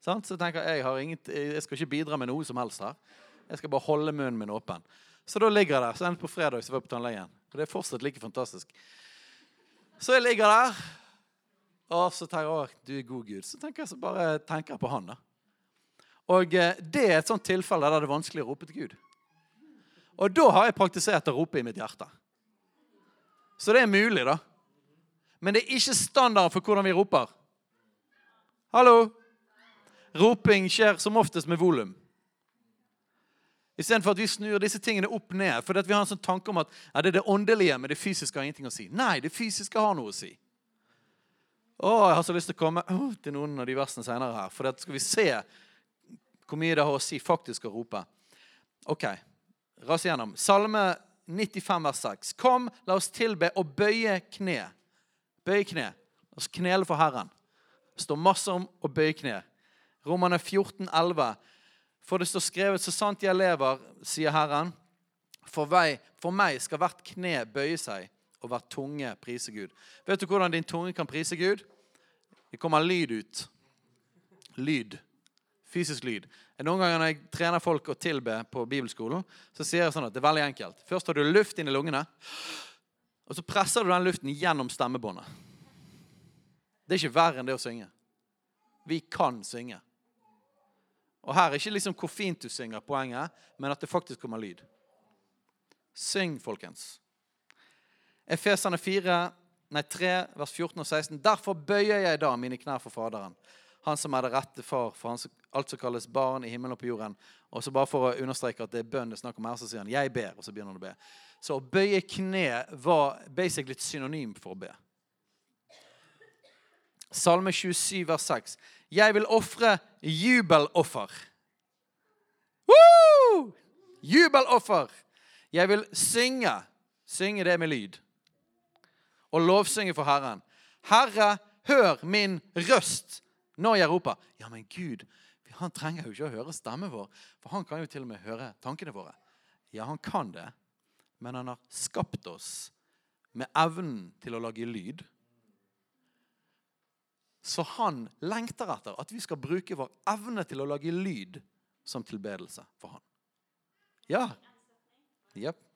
Så jeg tenker jeg, inget, jeg skal ikke bidra med noe som helst her. Jeg skal bare holde munnen min åpen. Så da ligger jeg der. Så endte på fredag så var jeg på tannlegen. Og det er fortsatt like fantastisk. Så jeg ligger der, og så tenker jeg du er god Gud. Så tenker jeg så bare tenker jeg på han. da. Og eh, det er et sånt tilfelle der det er vanskelig å rope til Gud. Og da har jeg praktisert å rope i mitt hjerte. Så det er mulig, da. Men det er ikke standarden for hvordan vi roper. Hallo? Roping skjer som oftest med volum. Istedenfor at vi snur disse tingene opp ned. For vi har en sånn tanke om at ja, det er det åndelige, men det fysiske har ingenting å si. Nei, det fysiske har noe å si. Å, jeg har så lyst til å komme oh, til noen av de versene senere her. For skal vi se hvor mye det har å si faktisk å rope. Ok, ras igjennom. Salme 95, vers 6. Kom, la oss tilbe og bøye kne. Bøye kne. og så knel for Herren. Det står masse om å bøye kne. Romerne 14, 11. For det står skrevet så sant jeg lever, sier Herren. For, vei, for meg skal hvert kne bøye seg, og hvert tunge prise Gud. Vet du hvordan din tunge kan prise Gud? Det kommer lyd ut. Lyd fysisk lyd. Noen ganger når jeg trener folk å tilbe på bibelskolen, så sier jeg sånn at det er veldig enkelt. Først har du luft inn i lungene, og så presser du den luften gjennom stemmebåndet. Det er ikke verre enn det å synge. Vi kan synge. Og her er ikke liksom hvor fint du synger, poenget, men at det faktisk kommer lyd. Syng, folkens. Efesene 4, nei 3, vers 14 og 16. Derfor bøyer jeg da mine knær for Faderen han som er det rette far for han, alt som kalles barn i himmelen og på jorden. Og så bare For å understreke at det er bønn det er snakk om her, så sier han 'jeg ber', og så begynner han å be. Så å bøye kne var basically et synonym for å be. Salme 27, vers 6. Jeg vil ofre jubeloffer. Woo! Jubeloffer. Jeg vil synge. Synge det med lyd. Og lovsynge for Herren. Herre, hør min røst når jeg roper Ja, men Gud, han trenger jo ikke å høre stemmen vår, for han kan jo til og med høre tankene våre. Ja, han kan det, men han har skapt oss med evnen til å lage lyd. Så han lengter etter at vi skal bruke vår evne til å lage lyd som tilbedelse for han. Ja. Yep.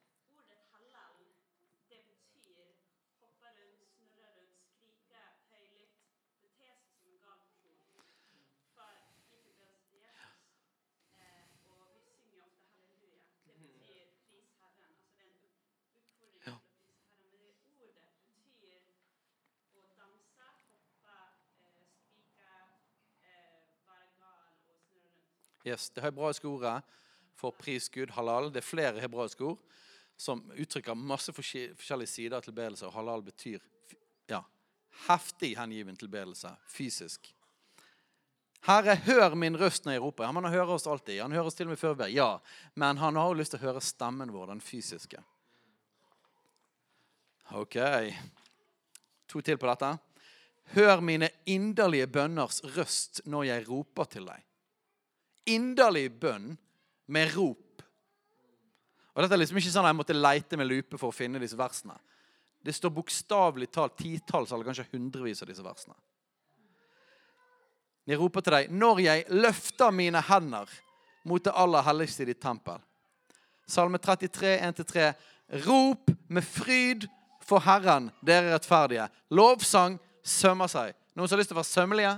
Yes, Det hebraiske ordet for pris Gud, halal, det er flere hebraiske ord som uttrykker masse forskjellige sider av tilbedelse. Og halal betyr ja, heftig hengiven tilbedelse, fysisk. Herre, hør min røst når jeg roper. Han hører oss alltid. Han hører oss til og med før vi ber. Ja, men han har jo lyst til å høre stemmen vår, den fysiske. Ok. To til på dette. Hør mine inderlige bønners røst når jeg roper til deg inderlig bønn med rop. Og Dette er liksom ikke sånn at jeg måtte leite med lupe for å finne disse versene. Det står bokstavelig talt titalls eller kanskje hundrevis av disse versene. Jeg roper til deg når jeg løfter mine hender mot det aller helligste i ditt tempel. Salme 33, 1-3. Rop med fryd for Herren, dere rettferdige. Lovsang sømmer seg. Noen som har lyst til å være sømmelige?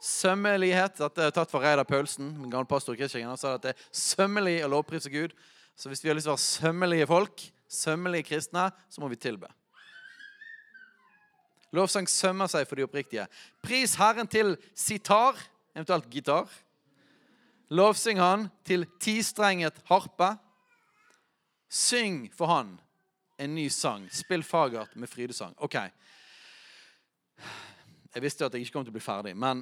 Sømmelighet. Dette er tatt fra Reidar Paulsen, min gamle pastor i Kristiansand. Han sa at det er sømmelig å lovprise Gud. Så hvis vi har lyst til å være sømmelige folk, sømmelige kristne, så må vi tilbe. Lovsang sømmer seg for de oppriktige. Pris Herren til sitar, eventuelt gitar. Lovsyng han til tistrenget harpe. Syng for han en ny sang. Spill fagert med frydesang. Ok. Jeg visste jo at jeg ikke kom til å bli ferdig, men,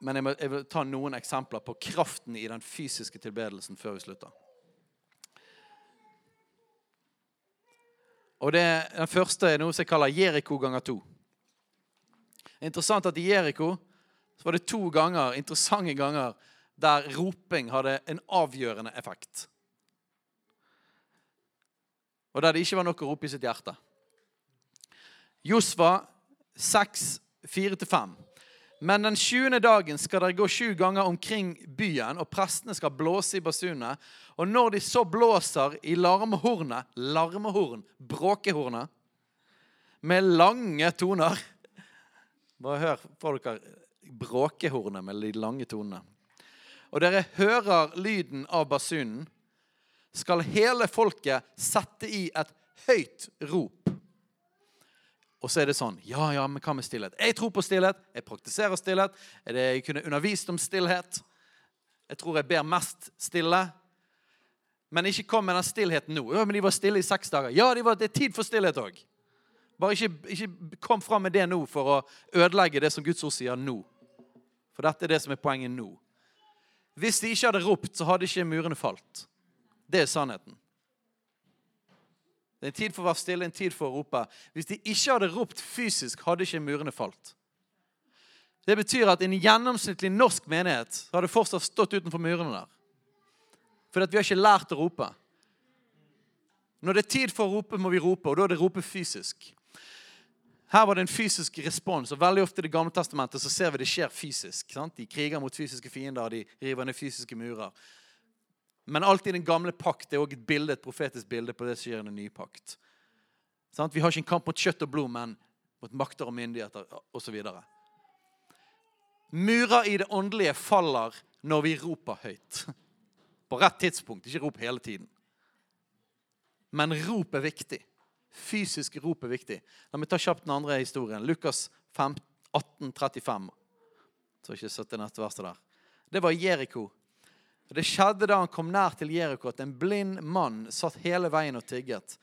men jeg, må, jeg, vil ta noen eksempler på kraften i den fysiske tilbedelsen før vi slutter. Og det, Den første er noe som jeg kaller Jeriko ganger to. Er interessant at I Jeriko var det to ganger, interessante ganger der roping hadde en avgjørende effekt. Og der det ikke var nok å rope i sitt hjerte. Josva 6, 4-5. Men den sjuende dagen skal dere gå sju ganger omkring byen, og prestene skal blåse i basunene. Og når de så blåser i larmehornet Larmehorn, bråkehornet, med lange toner Bare hør, får dere bråkehornet med de lange tonene. Og dere hører lyden av basunen, skal hele folket sette i et høyt rop. Og så er det sånn Ja, ja, men hva med stillhet? Jeg tror på stillhet. Jeg praktiserer stillhet. Er det Jeg kunne undervist om stillhet. Jeg tror jeg ber mest stille. Men ikke kom med den stillheten nå. Ja, men De var stille i seks dager. Ja, de var, det er tid for stillhet òg. Bare ikke, ikke kom fram med det nå for å ødelegge det som Guds ord sier nå. For dette er det som er poenget nå. Hvis de ikke hadde ropt, så hadde ikke murene falt. Det er sannheten. Det er en tid for å være stille, en tid for å rope. Hvis de ikke hadde ropt fysisk, hadde ikke murene falt. Det betyr at en gjennomsnittlig norsk menighet hadde fortsatt stått utenfor murene der. For vi har ikke lært å rope. Når det er tid for å rope, må vi rope, og da er det rope fysisk. Her var det en fysisk respons, og veldig ofte i Det gamle testamentet så ser vi det skjer fysisk. Sant? De kriger mot fysiske fiender, de river ned fysiske murer. Men alt i den gamle pakt er også et bilde, et profetisk bilde på det som skjer i den nye pakt. Sånn? Vi har ikke en kamp mot kjøtt og blod, men mot makter og myndigheter osv. Murer i det åndelige faller når vi roper høyt. På rett tidspunkt. Ikke rop hele tiden. Men rop er viktig. Fysisk rop er viktig. La meg ta kjapt den andre historien. Lukas 18, 35. Så ikke 70 neste verset der. Det var Jeriko det skjedde da han kom nær til Jeriko, at en blind mann satt hele veien og tigget.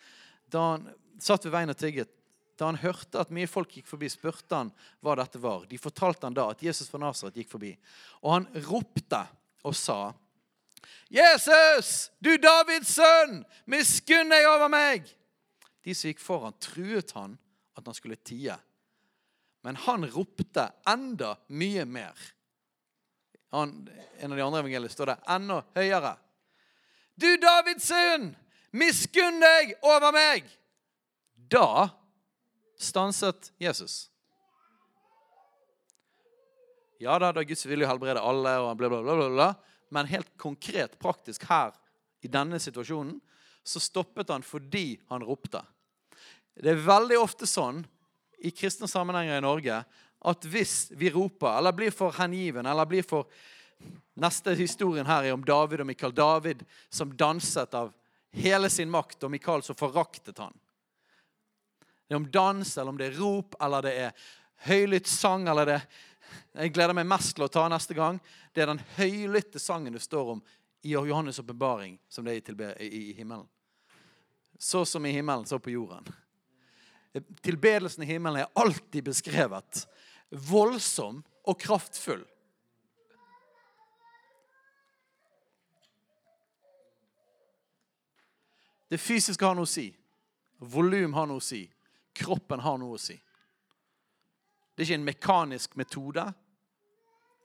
Da han satt ved veien og tigget, da han hørte at mye folk gikk forbi, spurte han hva dette var. De fortalte han da at Jesus fra Nasaret gikk forbi. Og han ropte og sa, 'Jesus, du Davids sønn, miskunn deg over meg!' De som gikk foran, truet han at han skulle tie. Men han ropte enda mye mer en av de andre evangeliene står det enda høyere. Du Davids sønn, miskunn deg over meg! Da stanset Jesus. Ja da, da Guds vilje helbrede alle, og bla, bla, bla, bla, men helt konkret, praktisk her i denne situasjonen, så stoppet han fordi han ropte. Det er veldig ofte sånn i kristne sammenhenger i Norge at hvis vi roper, eller blir for hengiven, eller blir for Neste historien her er om David og Mikael. David som danset av hele sin makt, og Mikael som foraktet han. Det er om dans, eller om det er rop, eller det er høylytt sang, eller det Jeg gleder meg mest til å ta neste gang. Det er den høylytte sangen det står om i Johannes' åpenbaring, som det er i himmelen. Så som i himmelen, så på jorden. Tilbedelsen i himmelen er alltid beskrevet voldsom og kraftfull. Det fysiske har noe å si. Volum har noe å si. Kroppen har noe å si. Det er ikke en mekanisk metode,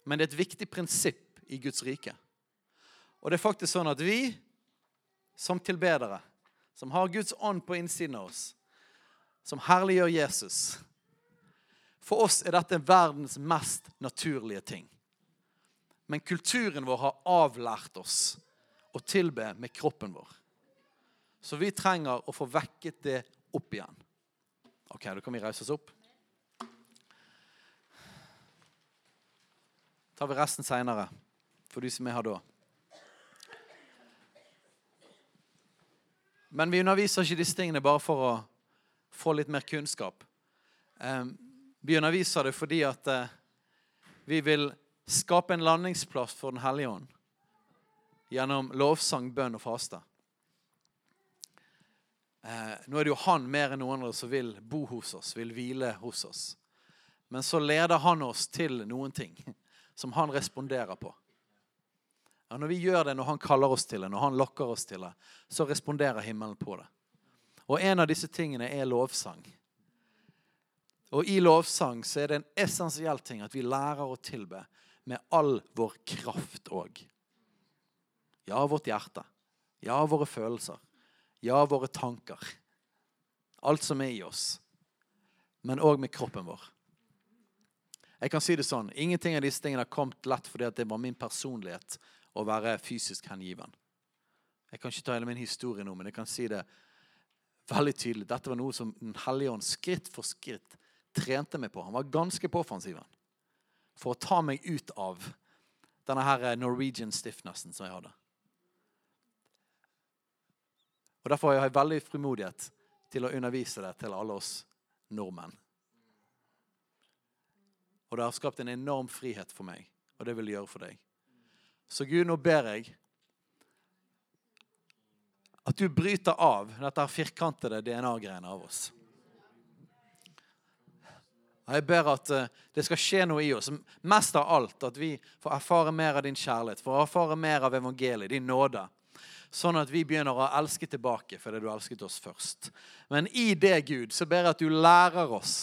men det er et viktig prinsipp i Guds rike. Og det er faktisk sånn at vi som tilbedere, som har Guds ånd på innsiden av oss, som herliggjør Jesus, For oss er dette verdens mest naturlige ting. Men kulturen vår har avlært oss å tilbe med kroppen vår. Så vi trenger å få vekket det opp igjen. Ok, Da kan vi reise oss opp. tar vi resten seinere, for de som er her da. Men vi underviser ikke disse tingene bare for å få litt mer kunnskap. Vi underviser det fordi at eh, vi vil skape en landingsplass for Den hellige ånd gjennom lovsang, bønn og faste. Eh, nå er det jo han mer enn noen andre som vil bo hos oss, vil hvile hos oss. Men så leder han oss til noen ting som han responderer på. Ja, når vi gjør det, når han kaller oss til det, når han lokker oss til det, så responderer himmelen på det. Og en av disse tingene er lovsang. Og i lovsang så er det en essensiell ting at vi lærer å tilbe med all vår kraft òg. Ja, vårt hjerte. Ja, våre følelser. Ja, våre tanker. Alt som er i oss. Men òg med kroppen vår. Jeg kan si det sånn, Ingenting av disse tingene har kommet lett fordi det var min personlighet å være fysisk hengiven. Jeg kan ikke ta hele min historie nå, men jeg kan si det veldig tydelig. Dette var noe som Den hellige ånd skritt for skritt trente meg på. Han var ganske påfansiv for å ta meg ut av denne her Norwegian stiffnessen som jeg hadde. Og Derfor har jeg veldig frimodighet til å undervise det til alle oss nordmenn. Og det har skapt en enorm frihet for meg, og det vil det gjøre for deg. Så Gud, nå ber jeg at du bryter av dette firkantede DNA-greiene av oss. Jeg ber at eh, det skal skje noe i oss. Mest av alt at vi får erfare mer av din kjærlighet, får erfare mer av evangeliet, din nåde. Sånn at vi begynner å elske tilbake fordi du elsket oss først. Men i det, Gud, så ber jeg at du lærer oss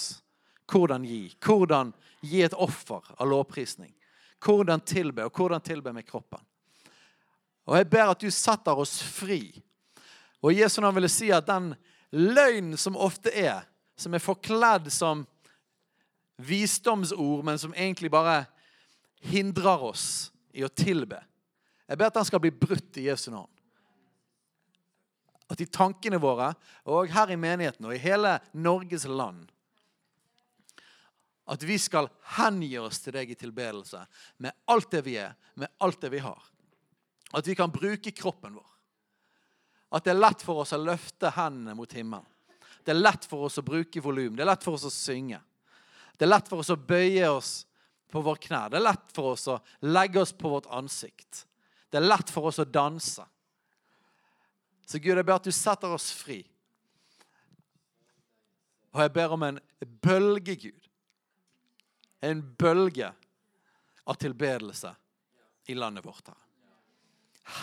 hvordan gi. Hvordan gi et offer av lovprisning. Hvordan tilbe, og hvordan tilbe med kroppen. Og Jeg ber at du setter oss fri. Og Jesu navn vil si at den løgnen som ofte er, som er forkledd som visdomsord, men som egentlig bare hindrer oss i å tilbe Jeg ber at den skal bli brutt i Jesu navn. At i tankene våre, og her i menigheten og i hele Norges land at vi skal hengi oss til deg i tilbedelse med alt det vi er, med alt det vi har. At vi kan bruke kroppen vår. At det er lett for oss å løfte hendene mot himmelen. Det er lett for oss å bruke volum. Det er lett for oss å synge. Det er lett for oss å bøye oss på vår knær. Det er lett for oss å legge oss på vårt ansikt. Det er lett for oss å danse. Så Gud, jeg ber at du setter oss fri. Og jeg ber om en bølge, Gud, en bølge av tilbedelse i landet vårt. her.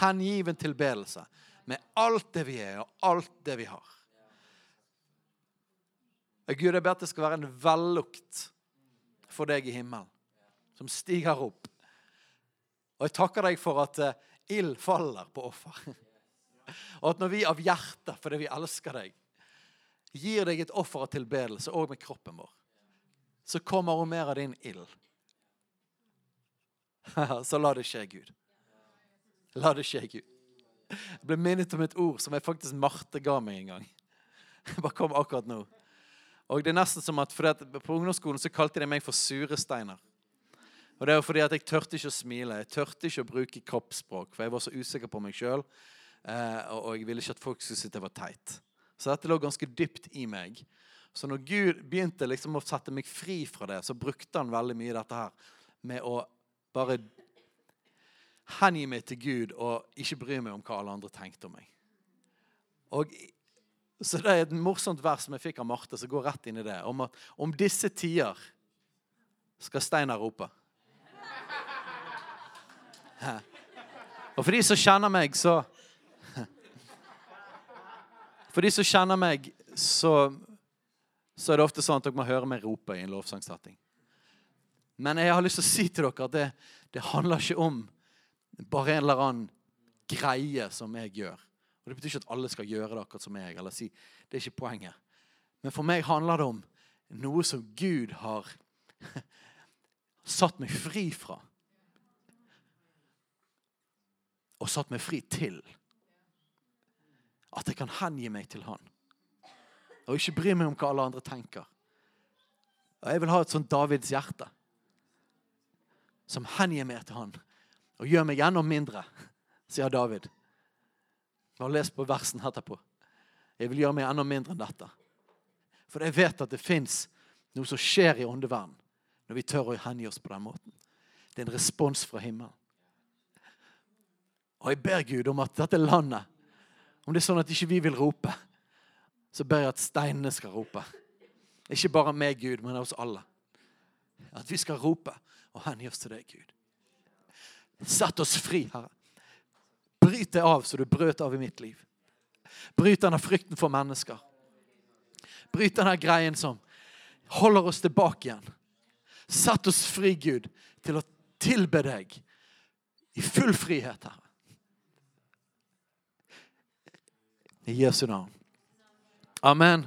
Hengiven tilbedelse med alt det vi er, og alt det vi har. Gud, jeg ber at det skal være en vellukt for deg i himmelen, som stiger opp. Og jeg takker deg for at eh, ild faller på offer. Og at når vi av hjertet, fordi vi elsker deg, gir deg et offer av tilbedelse òg med kroppen vår, så kommer hun mer av din ild. så la det skje, Gud. La det skje, Gud. Jeg ble minnet om et ord som jeg faktisk Marte ga meg en gang. Jeg bare kom akkurat nå. Og det er nesten som at, at På ungdomsskolen så kalte de meg for suresteiner. Og det var fordi at Jeg tørte ikke å smile, jeg tørte ikke å bruke kroppsspråk, for jeg var så usikker på meg sjøl. Eh, og jeg ville ikke at folk skulle synes jeg var teit. Så dette lå ganske dypt i meg. Så når Gud begynte liksom å sette meg fri fra det, så brukte han veldig mye dette her med å bare hengi meg til Gud og ikke bry meg om hva alle andre tenkte om meg. Og, så Det er et morsomt vers som jeg fikk av Marte, som går rett inn i det. Om at om disse tider skal Steinar rope. Og for de som kjenner meg, så For de som kjenner meg, så så er det ofte sånn at dere må høre meg rope i en lovsangsetting. Men jeg har lyst til å si til dere at det, det handler ikke om bare en eller annen greie som jeg gjør. Og Det betyr ikke at alle skal gjøre det akkurat som meg. eller si, Det er ikke poenget. Men for meg handler det om noe som Gud har satt meg fri fra. Og satt meg fri til. At jeg kan hengi meg til Han. Og ikke bry meg om hva alle andre tenker. Og Jeg vil ha et sånt Davids hjerte. Som hengir meg til Han. Og gjør meg enda mindre, sier David. Bare les på versen etterpå. Jeg vil gjøre meg enda mindre enn dette. For jeg vet at det fins noe som skjer i åndeverden når vi tør å hengi oss på den måten. Det er en respons fra himmelen. Og jeg ber Gud om at dette landet, om det er sånn at ikke vi vil rope, så ber jeg at steinene skal rope. Ikke bare meg, Gud, men oss alle. At vi skal rope og hengi oss til deg, Gud. Sett oss fri, Herre. Bryt det av så du brøt av i mitt liv. Bryt denne frykten for mennesker. Bryt denne greien som holder oss tilbake igjen. Sett oss fri, Gud, til å tilbe deg i full frihet, Herre. I Jesu navn. Amen.